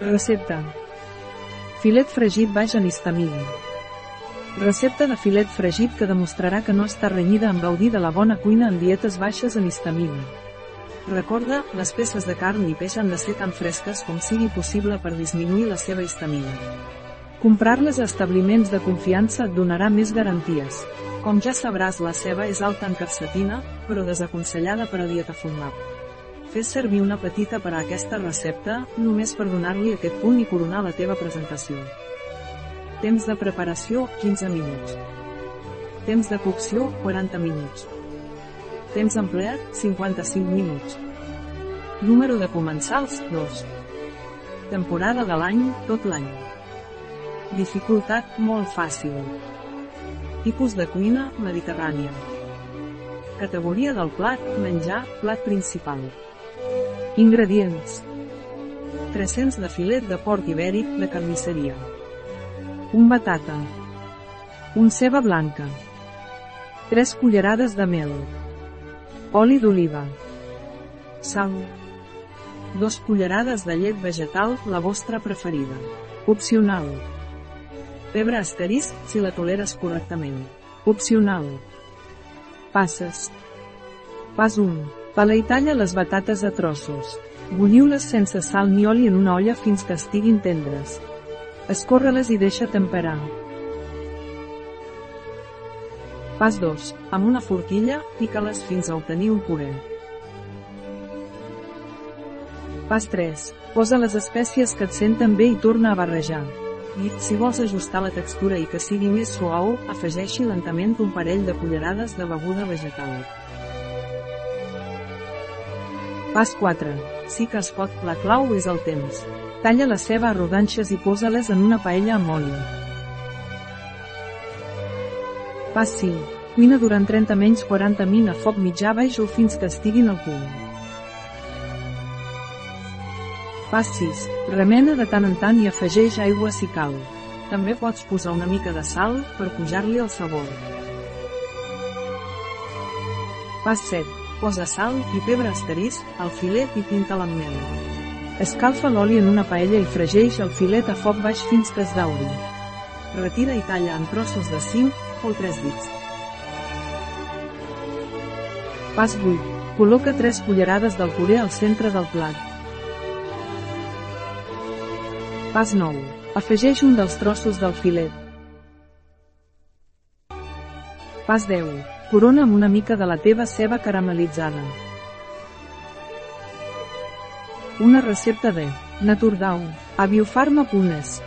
Recepta. Filet fregit baix en histamina. Recepta de filet fregit que demostrarà que no està renyida amb gaudir de la bona cuina en dietes baixes en histamina. Recorda, les peces de carn i peix han de ser tan fresques com sigui possible per disminuir la seva histamina. Comprar-les a establiments de confiança et donarà més garanties. Com ja sabràs la ceba és alta en capsatina, però desaconsellada per a dieta formal. Fes servir una petita per a aquesta recepta, només per donar-li aquest punt i coronar la teva presentació. Temps de preparació, 15 minuts. Temps de cocció, 40 minuts. Temps empleat, 55 minuts. Número de comensals, 2. Temporada de l'any, tot l'any. Dificultat, molt fàcil. Tipus de cuina, mediterrània. Categoria del plat, menjar, plat principal. Ingredients. 300 de filet de porc ibèric de carnisseria. Un batata. Un ceba blanca. 3 cullerades de mel. Oli d'oliva. Sal. 2 cullerades de llet vegetal, la vostra preferida. Opcional. Pebre asterisc, si la toleres correctament. Opcional. Passes. Pas 1. Pala i talla les batates a trossos. Bulliu-les sense sal ni oli en una olla fins que estiguin tendres. Escorre-les i deixa temperar. Pas 2. Amb una forquilla, pica-les fins a obtenir un puré. Pas 3. Posa les espècies que et senten bé i torna a barrejar. I, si vols ajustar la textura i que sigui més suau, afegeixi lentament un parell de cullerades de beguda vegetal. Pas 4. Sí que es pot, la clau és el temps. Talla la ceba a rodanxes i posa-les en una paella amb oli. Pas 5. Cuina durant 30 menys 40 min a foc mitjà baix o fins que estiguin al punt. Pas 6. Remena de tant en tant i afegeix aigua si cal. També pots posar una mica de sal, per pujar-li el sabor. Pas 7. Posa sal i pebre asterisc, al filet i pinta mel. Escalfa l'oli en una paella i fregeix el filet a foc baix fins que es dauri. Retira i talla en trossos de 5 o 3 dits. Pas 8. Col·loca 3 cullerades del puré al centre del plat. Pas 9. Afegeix un dels trossos del filet. Pas 10. Corona amb una mica de la teva ceba caramelitzada. Una recepta de Naturdau, a biofarma.es.